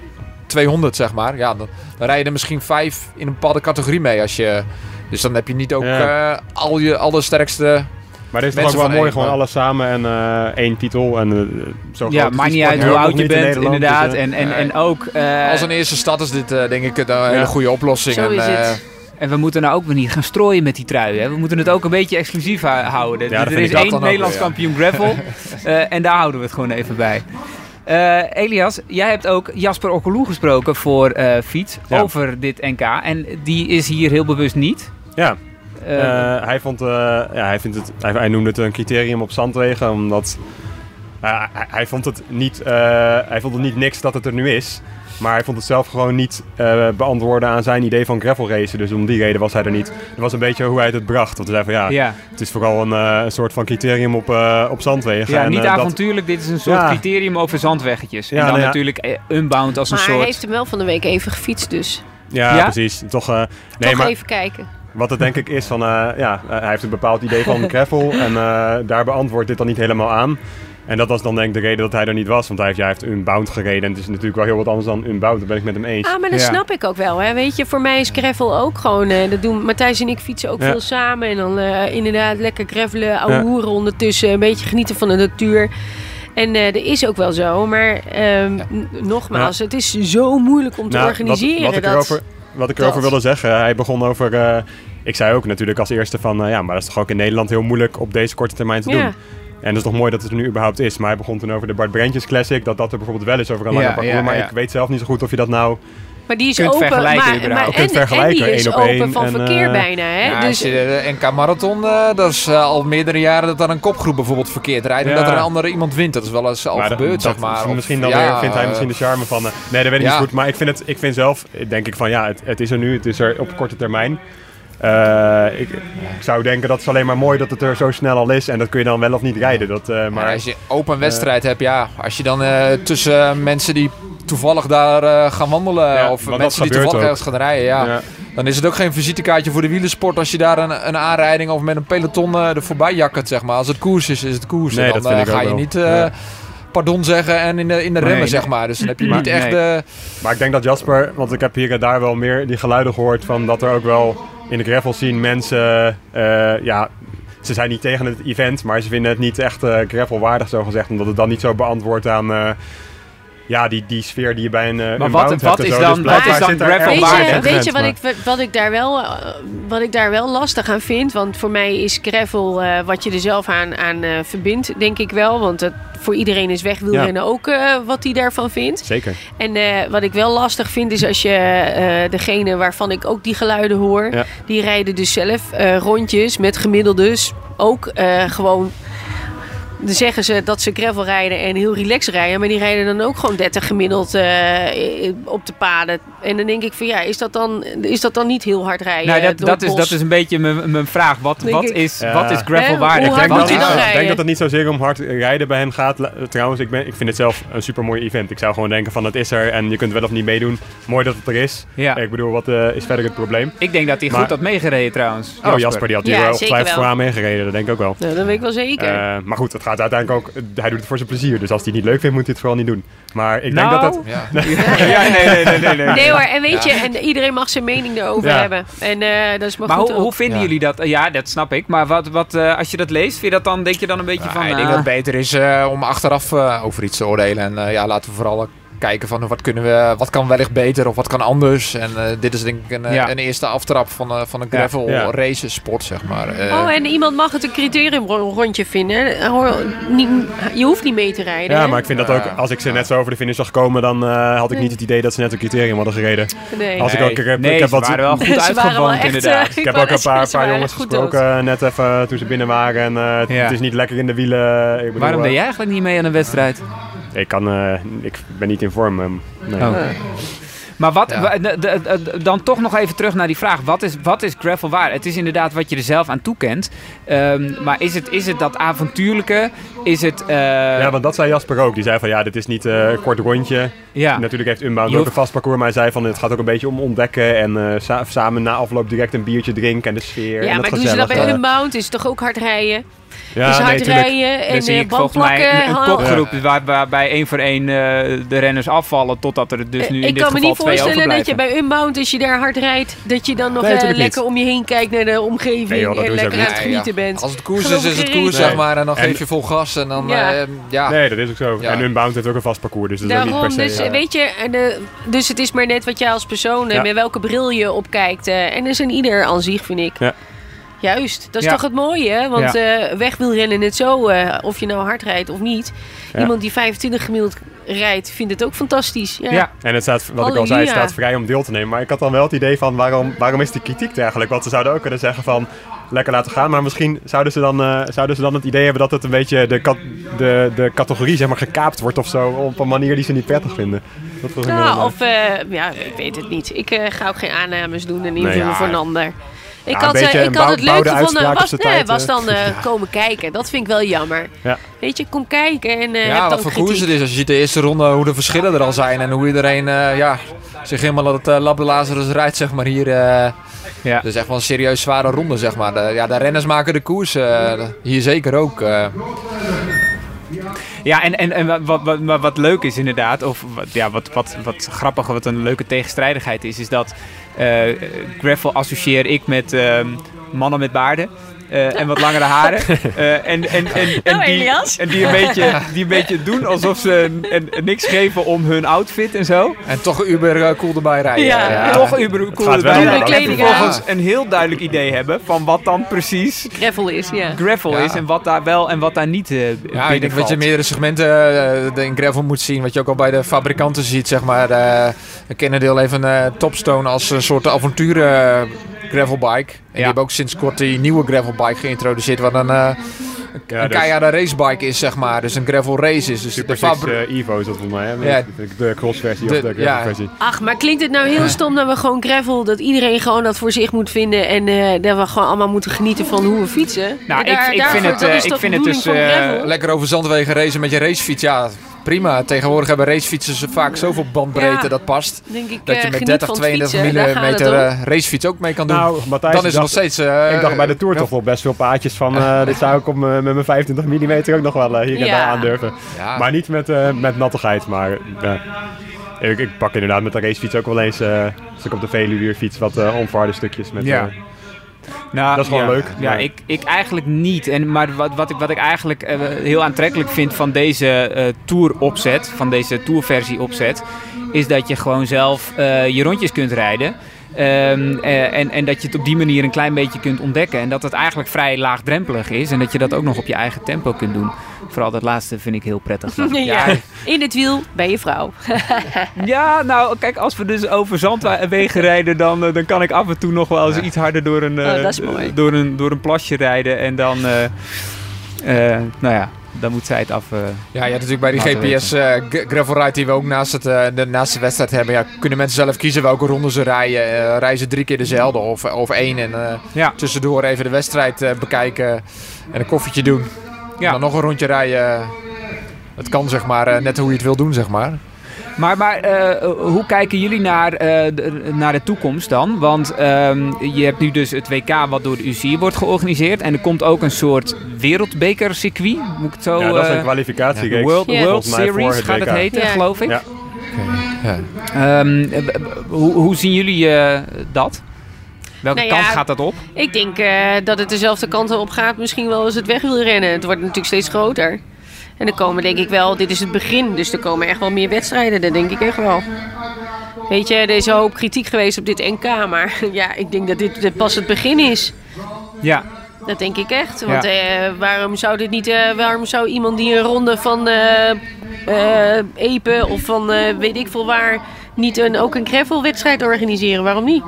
200 zeg maar, ja, dan, dan rij je er misschien vijf in een bepaalde categorie mee. Als je, dus dan heb je niet ook Ja. eh, al je allersterkste... Maar dit is toch ook wel mooi, gewoon alles samen en eh, één titel. En, eh, zo Ja, maakt niet uit hoe oud je in bent, inderdaad. dus, eh, en, en, en ook... eh, Als een eerste stad is dit eh, denk ik een hele Ja. goede oplossing. Zo En, is het. En we moeten nou ook weer niet gaan strooien met die trui. Hè? We moeten het ook een beetje exclusief hou- houden. Ja, er is één ook Nederlands kampioen gravel. eh, en daar houden we het gewoon even bij. Eh, Elias, jij hebt ook Jasper Okkeloe gesproken voor eh, Fiets Ja. over dit NK. En die is hier heel bewust niet. Ja, hij, vond, eh, ja, hij, vindt het, hij, hij noemde het een criterium op zandwegen, omdat eh, hij, hij vond het niet, eh, hij vond het niet niks dat het er nu is. Maar hij vond het zelf gewoon niet eh, beantwoorden aan zijn idee van gravel racen. Dus om die reden was hij er niet. Dat was een beetje hoe hij het bracht. Want hij zei van ja, ja, het is vooral een, eh, een soort van criterium op, eh, op zandwegen. ja En, niet eh, dat- avontuurlijk. Dit is een soort Ja. criterium over zandweggetjes. Ja, en dan nou ja. natuurlijk eh, unbound als een Maar hij soort... heeft hem wel van de week even gefietst, dus ja, Ja? precies. Toch, eh, nee, toch maar even kijken. Wat het denk ik is van, eh, ja, eh, hij heeft een bepaald idee van gravel en eh, daar beantwoordt dit dan niet helemaal aan. En dat was dan denk ik de reden dat hij er niet was, want hij heeft, ja, hij heeft Unbound gereden en het is natuurlijk wel heel wat anders dan Unbound, daar ben ik met hem eens. Ah, maar dat Ja. snap ik ook wel. Hè. Weet je, voor mij is gravel ook gewoon... eh, dat doen Matthijs en ik fietsen ook Ja. veel samen. En dan eh, inderdaad lekker gravelen, ouwe Ja. hoeren ondertussen. Een beetje genieten van de natuur. En eh dat is ook wel zo. Maar ehm, nogmaals, het is zo moeilijk om te Nou, organiseren. Wat, wat ik dat... erover, wat ik erover dat. wilde zeggen, hij begon over, eh, ik zei ook natuurlijk als eerste van, eh, ja, maar dat is toch ook in Nederland heel moeilijk op deze korte termijn te Ja. doen. En dat is toch mooi dat het er nu überhaupt is. Maar hij begon toen over de Bart Brentjes Classic, dat dat er bijvoorbeeld wel is over een Ja, langer parcours. ja, maar ja. ik weet zelf niet zo goed of je dat nou... Maar die is Kunt open. vergelijken maar, überhaupt. maar, Kunt en, vergelijken, en die is op open van en, verkeer eh, bijna. Hè? Ja, dus, als je de NK Marathon, eh, dat is eh, al meerdere jaren dat dan een kopgroep bijvoorbeeld verkeerd rijdt. En Ja. dat er een andere iemand wint. Dat is wel eens al Maar gebeurd, dat zeg maar. Of- misschien dan ja, weer, vindt hij misschien de charme van... nee, dat weet ik ja. niet goed. Maar ik vind, het, ik vind zelf, denk ik van ja, het, het is er nu. Het is er op korte termijn. Eh, ik, ik zou denken dat het alleen maar mooi dat het er zo snel al is. En dat kun je dan wel of niet rijden. Dat, eh, Maar als je open wedstrijd hebt, ja. Als je dan eh, tussen mensen die toevallig daar eh, gaan wandelen. Ja, of mensen die toevallig ook. ergens gaan rijden, ja. ja. Dan is het ook geen visitekaartje voor de wielersport als je daar een, een aanrijding of met een peloton eh, er voorbij jakkert, zeg maar. Als het koers is, is het koers. Nee, En dat dan vind eh, ik ga ook je wel. niet eh, Ja. pardon zeggen en in de, in de Nee, remmen, nee. zeg maar. Dus dan heb je Maar- niet echt... nee. eh, Maar ik denk dat Jasper, want ik heb hier en daar wel meer die geluiden gehoord van dat er ook wel in de gravel scene mensen, eh, ja, ze zijn niet tegen het event, maar ze vinden het niet echt eh gravelwaardig zo gezegd, omdat het dan niet zo beantwoordt aan eh, ja, die, die sfeer die je bij een, eh, Maar een wat- wat en is zo. dan- Dus wat is dan zit gravel ergens Weet je, weet wat, maar- ik, wat, ik daar wel, eh, wat ik daar wel lastig aan vind? Want voor mij is gravel eh, wat je er zelf aan, aan eh, verbindt, denk ik wel. Want het, voor iedereen is wegwielrennen ook eh, wat hij daarvan vindt. Zeker. En eh, wat ik wel lastig vind is als je eh, degene waarvan ik ook die geluiden hoor, Ja. die rijden dus zelf eh, rondjes met gemiddeldes ook eh, gewoon. Dan zeggen ze dat ze gravel rijden en heel relaxed rijden, maar die rijden dan ook gewoon 30 gemiddeld eh, op de paden. En dan denk ik van ja, is dat dan, is dat dan niet heel hard rijden? Nou, dat, door dat, het is, dat is een beetje mijn mijn vraag. Wat, wat, ik. is, Ja. wat is gravel hard Ik denk, dat, ik denk dat het niet zozeer om hard rijden bij hen gaat. Trouwens, ik, ben, ik vind het zelf een super mooi event. Ik zou gewoon denken van het is er en je kunt wel of niet meedoen. Mooi dat het er is. Ja. Ik bedoel, wat eh, is verder het probleem? Ik denk dat hij Maar- goed had meegereden trouwens. Oh, Jasper, die had hier Ja, ongetwijfeld wel. vooraan meegereden. Dat denk ik ook wel. Nou, dat weet ik wel zeker. Eh, maar goed, het gaat uiteindelijk ook. Hij doet het voor zijn plezier. Dus als hij het niet leuk vindt, moet hij het vooral niet doen. Maar ik denk Nou, dat ja. ja, nee, nee, nee, nee. nee. nee hoor, en weet je, en iedereen mag zijn mening erover Ja. hebben. En eh, dat is maar, Maar goed hoe, ook. hoe vinden Ja. jullie dat? Ja, dat snap ik. Maar wat, wat, eh, als je dat leest, vind je dat dan, denk je dan een beetje Ja, van... ik denk ah, dat het beter is eh, om achteraf eh, over iets te oordelen. En eh, ja, laten we vooral kijken van wat, kunnen we, wat kan wellicht beter of wat kan anders. En eh, dit is denk ik een, eh, Ja. een eerste aftrap van, eh, van een gravel ja. race sport, zeg maar. Eh, Oh, en iemand mag het een criteriumrondje vinden. Eh, hoor, niet- Je hoeft niet mee te rijden. Ja, hè? maar ik vind dat ook. Als ik ze net zo over de finish zag komen, dan eh, had ik niet het idee dat ze net een criterium hadden gereden. Nee. Als ik nee, ook- ik heb- nee, ik heb ze wat- waren wel goed uitgewoond inderdaad. Ik heb ook een paar, jongens gesproken dood. net even toen ze binnen waren. En eh, het- Ja. het is niet lekker in de wielen. Ik bedoel, Waarom deed jij eigenlijk niet mee aan een wedstrijd? Ik, kan, eh, ik ben niet in vorm. ehm, nee. Oh. Maar wat, Ja. dan toch nog even terug naar die vraag. Wat is, wat is gravel waar? Het is inderdaad wat je er zelf aan toekent. Ehm, maar is het, is het dat avontuurlijke? Is het... eh, Ja, want dat zei Jasper ook. Die zei van ja, dit is niet eh, een kort rondje. ja. Natuurlijk heeft Unbound ook een vast parcours. Maar hij zei van het gaat ook een beetje om ontdekken. En eh, sa- samen na afloop direct een biertje drinken. En de sfeer. Ja, en maar doen ze dat bij. Unbound? Is het toch ook hard rijden? Ja, nee, hard rijden en zie eh, ik volgens mij bandplakken. een, kopgroep waar, waarbij één voor één eh, de renners afvallen. Totdat er dus nu Eh, in ik dit kan me geval niet twee voorstellen dat je bij Unbound, als je daar hard rijdt, dat je dan nog Nee, lekker om je heen kijkt naar de omgeving Nee, joh, dat en lekker aan het ja. genieten bent. Als het koers is, is ik het koers, zeg maar. En dan En- geef je vol gas en dan... Ja. eh, ja. Nee, dat is ook zo. Ja. En Unbound heeft ook een vast parcours. Dus dat is ook niet Daarom, per se... dus weet je, en, dus het is maar net wat jij als persoon met welke bril je opkijkt. eh en dat is een ieder aan zich, vind ik. Ja. Juist, dat is Ja. toch het mooie, hè? Want eh weg wil rennen net zo, eh, of je nou hard rijdt of niet. Ja. Iemand die 25 gemiddeld rijdt, vindt het ook fantastisch. Ja. Ja. En het staat, wat ik al zei, het staat vrij om deel te nemen. Maar ik had dan wel het idee van, waarom, waarom is die kritiek eigenlijk? Want ze zouden ook kunnen zeggen van, lekker laten gaan. Maar misschien zouden ze dan, eh, zouden ze dan het idee hebben dat het een beetje de, kat- de, de categorie zeg maar, gekaapt wordt of zo. Op een manier die ze niet prettig vinden. Dat Nou, of, eh, ja, ik weet het niet. Ik ga ook geen aannames doen en Nee, invullen ja. voor een ander. Ik Ja, had, eh, ik had het leuk gevonden, was, nee, tijd, was eh. dan eh, komen kijken. Dat vind ik wel jammer. Ja. Weet je, kom kijken en eh Ja, heb wat voor koers het is. Als je ziet de eerste ronde, hoe de verschillen er al zijn. En hoe iedereen eh, ja, zich helemaal aan het uh, Lab de Lazarus rijdt, zeg maar, hier. eh Ja. Dat is echt wel een serieus zware ronde, zeg maar. De, ja, de renners maken de koers. hier zeker ook. Ja, en, en, en wat, wat, wat, wat leuk is inderdaad, of wat, ja, wat, wat, wat grappig, wat een leuke tegenstrijdigheid is, is dat eh, gravel associeer ik met ehm, mannen met baarden. Eh, en wat langere haren. Eh, en, en, en, en, Nou, die, Elias. en die, een beetje, die een beetje doen alsof ze een, een- niks geven om hun outfit en zo. En toch Uber eh, cool erbij rijden. Ja. Ja. Toch uber cool gaat wel erbij. om En vervolgens een heel duidelijk idee hebben van wat dan precies Gravel is, ja. gravel Ja. is en wat daar wel en wat daar niet eh Ja, ik denk dat je meerdere segmenten in gravel moet zien. Wat je ook al bij de fabrikanten ziet, zeg maar. eh een eh, topstone als een soort avontuur eh, gravelbike. En die hebben ook sinds kort die nieuwe gravelbike geïntroduceerd. Wat een, eh, Ja, een dus keiharde racebike is, zeg maar. Dus een gravel race is. Dus Super de fabri- eh, Evo is dat volgens mij. Hè? Ja. De, crossversie De- of de ja. gravelversie. Ach, maar klinkt het nou heel stom dat we gewoon gravel, dat iedereen gewoon dat voor zich moet vinden en eh, dat we gewoon allemaal moeten genieten van hoe we fietsen? Nou, daar- ik- ik daarvoor- vind het, ik vind het dus, eh, gravel? Lekker over zandwegen racen met je racefiets, ja. Prima. Tegenwoordig hebben racefietsen vaak zoveel bandbreedte Ja. dat past. Denk ik, Dat eh, je met geniet 30, van het 32 fietsen, daar gaat het mm om. racefiets ook mee kan doen. Nou, Matthijs, dan is ik er nog dacht- steeds... eh, ik dacht bij de Tour toch wel best veel paadjes van... eh, dit zou ik op, mijn- met mijn 25 mm ook nog wel eh, hier en Ja. daar aandurven. Ja. Maar niet met, eh, met nattigheid. Maar ja. ik, ik pak inderdaad met de racefiets ook wel eens... eh, als ik op de Veluwe fiets, wat eh onverharde stukjes. Met, Ja. Nou, Dat is gewoon ja, leuk, Ja, maar- ik, ik eigenlijk niet. En, maar wat, wat, ik, wat ik eigenlijk eh, heel aantrekkelijk vind van deze eh tour-opzet, van deze tourversie opzet, is dat je gewoon zelf eh, je rondjes kunt rijden. Ehm, eh, en, en dat je het op die manier een klein beetje kunt ontdekken. En dat het eigenlijk vrij laagdrempelig is. En dat je dat ook nog op je eigen tempo kunt doen. Vooral dat laatste vind ik heel prettig. Ja. In het wiel bij je vrouw. Ja, nou, kijk, als we dus over zandwegen rijden, dan, eh, dan kan ik af en toe nog wel eens Ja. iets harder door een, eh, Oh, mooi. door een, door een plasje rijden. En dan, eh, eh, nou ja, dan moet zij het af. eh, Ja, je hebt natuurlijk bij die GPS eh, gravel ride die we ook naast, het, eh, de, naast de wedstrijd hebben. Ja, kunnen mensen zelf kiezen welke ronde ze rijden. Eh rijden ze drie keer dezelfde of, of één. En eh, ja, tussendoor even de wedstrijd eh, bekijken en een koffietje doen. Ja. Dan nog een rondje rijden. Het kan zeg maar eh, net hoe je het wil doen, zeg maar. maar, maar eh, hoe kijken jullie naar, eh, de, naar de toekomst dan? Want ehm, je hebt nu dus het WK wat door de UCI wordt georganiseerd. En er komt ook een soort wereldbekercircuit. Moet ik het zo... ja, dat is een kwalificatie. de World. World Series het gaat het heten, geloof ik. Ja. Ja. Ehm, eh, hoe, hoe zien jullie eh, dat? Welke Nou ja, kant gaat dat op? Ik denk eh, dat het dezelfde kant op gaat. Misschien wel als het wegwielrennen. Het wordt natuurlijk steeds groter. En er komen denk ik wel, dit is het begin. Dus er komen echt wel meer wedstrijden. Dat denk ik echt wel. Weet je, er is een hoop kritiek geweest op dit NK. Maar ja, ik denk dat dit, dit pas het begin is. Ja, Dat denk ik echt. Want Ja. eh, waarom zou dit niet, eh, waarom zou iemand die een ronde van eh eh, Epe of van weet ik veel waar niet een, ook een gravelwedstrijd organiseren? Waarom niet?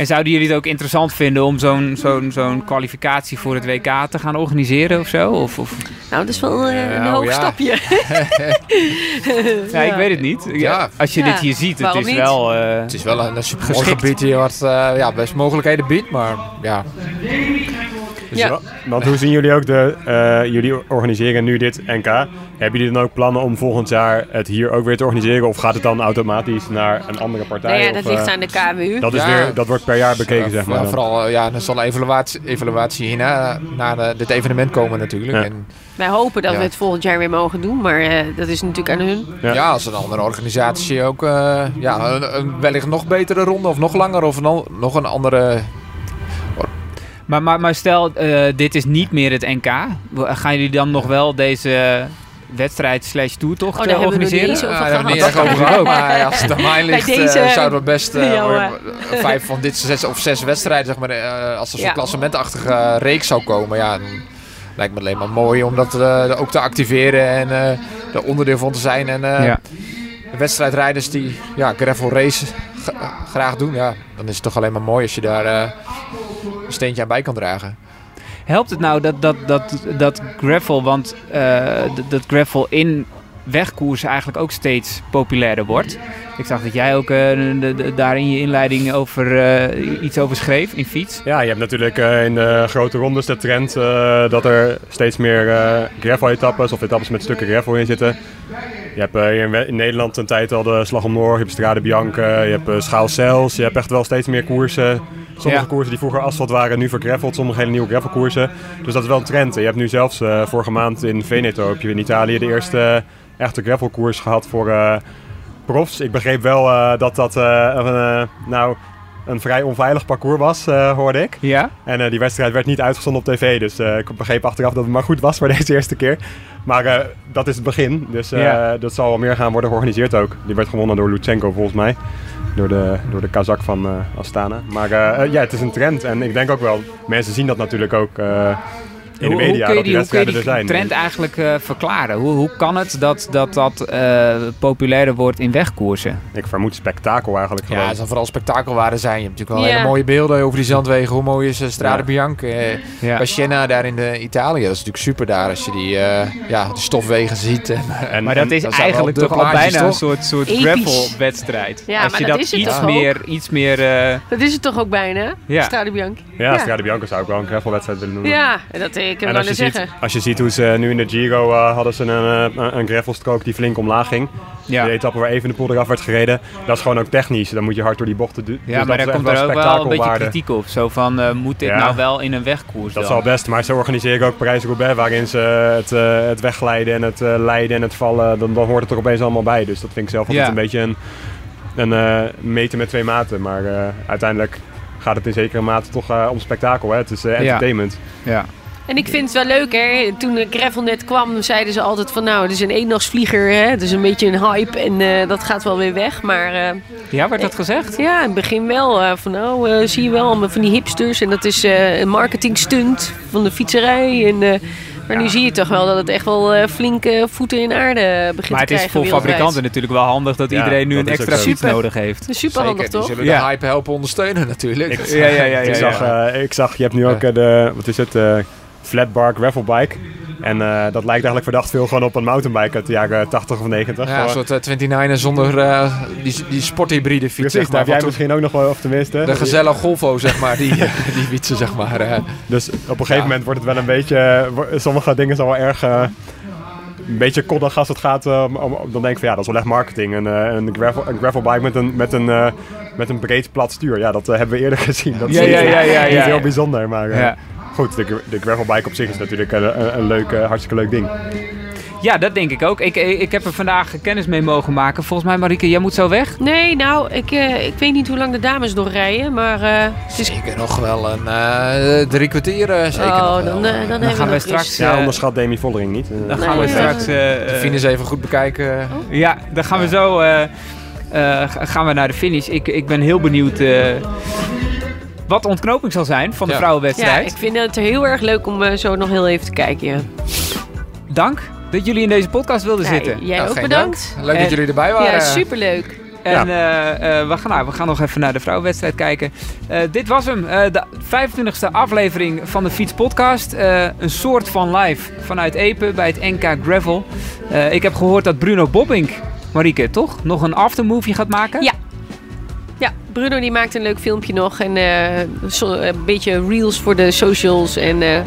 En zouden jullie het ook interessant vinden om zo'n zo'n zo'n kwalificatie voor het WK te gaan organiseren of zo? Of, of... Nou, dat is wel eh, een Nou, hoog ja. stapje. Ja, ik weet het niet. Ja. Als je Ja, dit hier ziet, het waarom is niet? wel... eh, Het is wel een supermooi Geschikt. gebied hier wat eh, ja, best mogelijkheden biedt. Maar ja, Dus Ja. wa- Want hoe zien jullie ook de... eh, jullie organiseren nu dit NK. Hebben jullie dan ook plannen om volgend jaar het hier ook weer te organiseren? Of gaat het dan automatisch naar een andere partij? Nou ja, Of, dat ligt eh, aan de KWU. dat, is Ja. weer, dat wordt per jaar bekeken, Ja, zeg maar. ja, dan. vooral eh, ja, er zal een evaluatie, evaluatie hierna naar eh, dit evenement komen natuurlijk. Ja. En Wij hopen dat Ja. we het volgend jaar weer mogen doen, maar eh, dat is natuurlijk aan hun. Ja. ja. als een andere organisatie ook eh, ja, een, een wellicht nog betere ronde of nog langer of nog een andere... maar, maar, maar stel, eh, dit is niet meer het NK. Gaan jullie dan nog wel deze wedstrijd slash toertocht Oh, eh, daar hebben we het nog organiseren? Ja, daar hebben we niet echt over gehad, maar ja, als het aan mij ligt, Bij eh, deze- zouden we best eh, eh, vijf van dit zes of zes wedstrijden, zeg maar, eh, als er zo'n Ja. klassementachtige reeks zou komen, ja, dan lijkt me alleen maar mooi om dat eh, ook te activeren en eh er onderdeel van te zijn. En eh, Ja. de wedstrijdrijders die ja, gravel race graag doen, ja, dan is het toch alleen maar mooi als je daar eh, een steentje aan bij kan dragen. Helpt het nou dat, dat, dat, dat gravel, want eh, dat, gravel in wegkoersen eigenlijk ook steeds populairder wordt? Ik zag dat jij ook de- de- daar in je inleiding over, eh, iets over schreef in fiets. Ja, je hebt natuurlijk eh, in de grote rondes de trend eh, dat er steeds meer eh gravel-etappes of etappes met stukken gravel in zitten. Je hebt eh, hier in, Nederland een tijd al de Slag om Noord, je hebt Strade Bianca, je hebt uh, Schaalcels. Je hebt echt wel steeds meer koersen. Sommige Ja. koersen die vroeger asfalt waren, nu vergraveld. Sommige hele nieuwe gravelkoersen. Dus dat is wel een trend. En je hebt nu zelfs eh, vorige maand in Veneto, heb je in Italië, de eerste eh, echte gravelkoers gehad voor eh, profs. Ik begreep wel eh, dat dat een, nou, een vrij onveilig parcours was, eh, hoorde ik. Ja? En eh, die wedstrijd werd niet uitgezonden op tv. Dus eh, ik begreep achteraf dat het maar goed was voor deze eerste keer. Maar dat is het begin. Dus Ja. dat zal wel meer gaan worden georganiseerd ook. Die werd gewonnen door Lutsenko volgens mij. Door de, door de Kazak van Astana. Maar ja, het is een trend. En ik denk ook wel, mensen zien dat natuurlijk ook in de Hoe- media. hoe kun je dat die, hoe kun je wedstrijden die zijn. trend eigenlijk eh, verklaren? Hoe, hoe kan het dat dat, dat eh, populairder wordt in wegkoersen? Ik vermoed spektakel eigenlijk Ja, gewoon. het zal vooral spektakelwaarde zijn. Je hebt natuurlijk wel Ja. hele mooie beelden over die zandwegen. Hoe mooi is eh, Strade Ja. Bianca? eh, Ja. Bij Siena daar in de Italië. Dat is natuurlijk super daar als je die, eh, ja, de stofwegen ziet. En, En, Maar dat is dat eigenlijk toch al bijna een soort, soort gravel-wedstrijd. Ja, Als maar je dat dat, is het iets, toch ook? meer, iets meer... eh, Dat is het toch ook bijna? Ja. Strade Bianca. ja, ja. Strade Bianca zou ik wel een gravelwedstrijd willen noemen. Ja, en dat, eh, ik heb En maar als je, ziet, als je ziet hoe ze nu in de Giro eh, hadden ze een, uh, een gravelstrook die flink omlaag ging. Ja. De etappe waar even de poel eraf werd gereden. Dat is gewoon ook technisch. Dan moet je hard door die bochten doen. Ja, dus maar dat daar is komt er ook wel een beetje kritiek op. Zo van, eh, moet dit Ja. nou wel in een wegkoers Dat is dan? wel best, maar ze organiseren ook Parijs-Roubaix, waarin ze het, eh, het wegglijden en het eh, leiden en het vallen, dan, dan hoort het er opeens allemaal bij. Dus dat vind ik zelf altijd Ja. een beetje een, een meten met twee maten. Maar eh, uiteindelijk gaat het in zekere mate toch om spektakel. Hè? Het is entertainment. Ja. En ik vind het wel leuk, hè. Toen de gravel net kwam, zeiden ze altijd van... Nou, het is een eendagsvlieger, hè. Het is een beetje een hype en eh, dat gaat wel weer weg. Maar eh, ja, werd dat gezegd? ja, in het begin wel. eh, van nou, eh, zie je wel, allemaal van die hipsters. En dat is eh, een marketing stunt van de fietserij. En, eh, maar nu zie je toch wel dat het echt wel eh, flinke voeten in aarde begint Maar het te is krijgen voor fabrikanten natuurlijk wel handig dat Ja, iedereen nu dat een extra fiets nodig heeft. Dat is super handig, die toch? zullen Ja. de hype helpen ondersteunen natuurlijk. Ik, Ja, ja, ja, ja, ik, zag, eh, ik zag, je hebt nu ook de, wat is het, eh flatbar gravelbike. En eh, dat lijkt eigenlijk verdacht veel gewoon op een mountainbike uit de jaren 80 of 90. Ja, een soort eh, 29er zonder eh, die, die sporthybride fiets, Precies, zeg daar heb jij toen. misschien ook nog wel, of tenminste. De Gazelle Golfo, zeg maar, die, die fietsen, zeg maar. eh. Dus op een gegeven Ja. moment wordt het wel een beetje. eh, Sommige dingen zijn wel erg. eh, een beetje koddig als het gaat. eh, om, om- dan denk ik van ja, dat is wel echt marketing. Een, eh, een, gravel, een gravelbike met een, met, een, eh, met een breed plat stuur. Ja, dat eh, hebben we eerder gezien. Dat is Ja, niet- ja, ja, ja, niet heel bijzonder. Maar eh. Goed, de, de gravelbike op zich is natuurlijk een, een, een leuk, eh, hartstikke leuk ding. Ja, dat denk ik ook. Ik, ik heb er vandaag kennis mee mogen maken. Volgens mij, Marieke, jij moet zo weg. Nee, nou, ik, eh, ik weet niet hoe lang de dames nog rijden, maar eh, het is... Zeker nog wel een eh, drie kwartier, eh, zeker nog Oh, wel. dan, eh, dan, hebben gaan we nog straks-. Ja, Eh, onderschat Demi Vollering niet. Eh, Dan Nee, gaan we ja. straks... eh, De eh, finish even goed bekijken. Ja, dan gaan we zo eh, eh, gaan we naar de finish. Ik, ik ben heel benieuwd eh, wat de ontknoping zal zijn van de Ja. Ja, vrouwenwedstrijd. ik vind het heel erg leuk om eh, zo nog heel even te kijken. Ja. Dank dat jullie in deze podcast wilden Ja, zitten. jij Nou, ook bedankt. dank. Leuk En- dat jullie erbij waren. Ja, superleuk. En eh, eh, we, gaan, nou, we gaan nog even naar de vrouwenwedstrijd kijken. Eh, dit was hem, eh, de 25e aflevering van de Fiets Podcast. Eh, een soort van live vanuit Epe bij het NK Gravel. Eh, ik heb gehoord dat Bruno Bobbink, Marieke, toch? Nog een aftermovie gaat maken? Ja. Bruno die maakt een leuk filmpje nog. En eh, zo- een beetje reels voor de socials. En eh,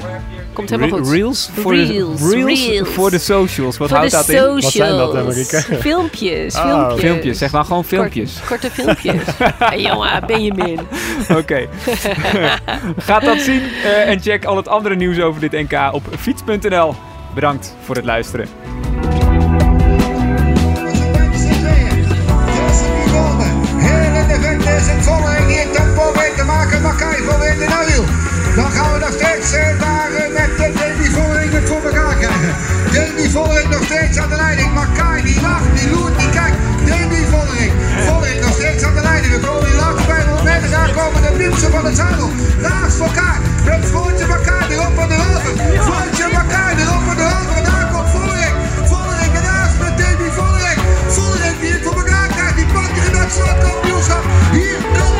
komt helemaal Re- goed. Reels? Voor Reels, de, reels, reels. voor de socials. Wat voor houdt dat in? Wat zijn dat, Marieke? Filmpjes, Oh, filmpjes. Filmpjes, zeg dan gewoon filmpjes. Kort- korte filmpjes. hey, jongen, Benjamin. Oké. Ga dat zien eh, en check al het andere nieuws over dit NK op fiets.nl. Bedankt voor het luisteren. Dan gaan we nog steeds eh, ervaren eh, met eh, de Demi Vollering het voor elkaar krijgen. Demi Vollering nog steeds aan de leiding. Makai die lacht, die loert, die kijkt. Demi Vollering. Vollering nog steeds aan de leiding. We komen in laatste bij de moment. Daar komen de wielsen van het zadel. Naast elkaar. Met Floortje Makai erop van de halve. Floortje Makai erop van de halve. En daar komt Vollering. Vollering ernaast met Demi Vollering. Vollering die het voor elkaar krijgt. Die pakt in dat kampioenschap. Hier 0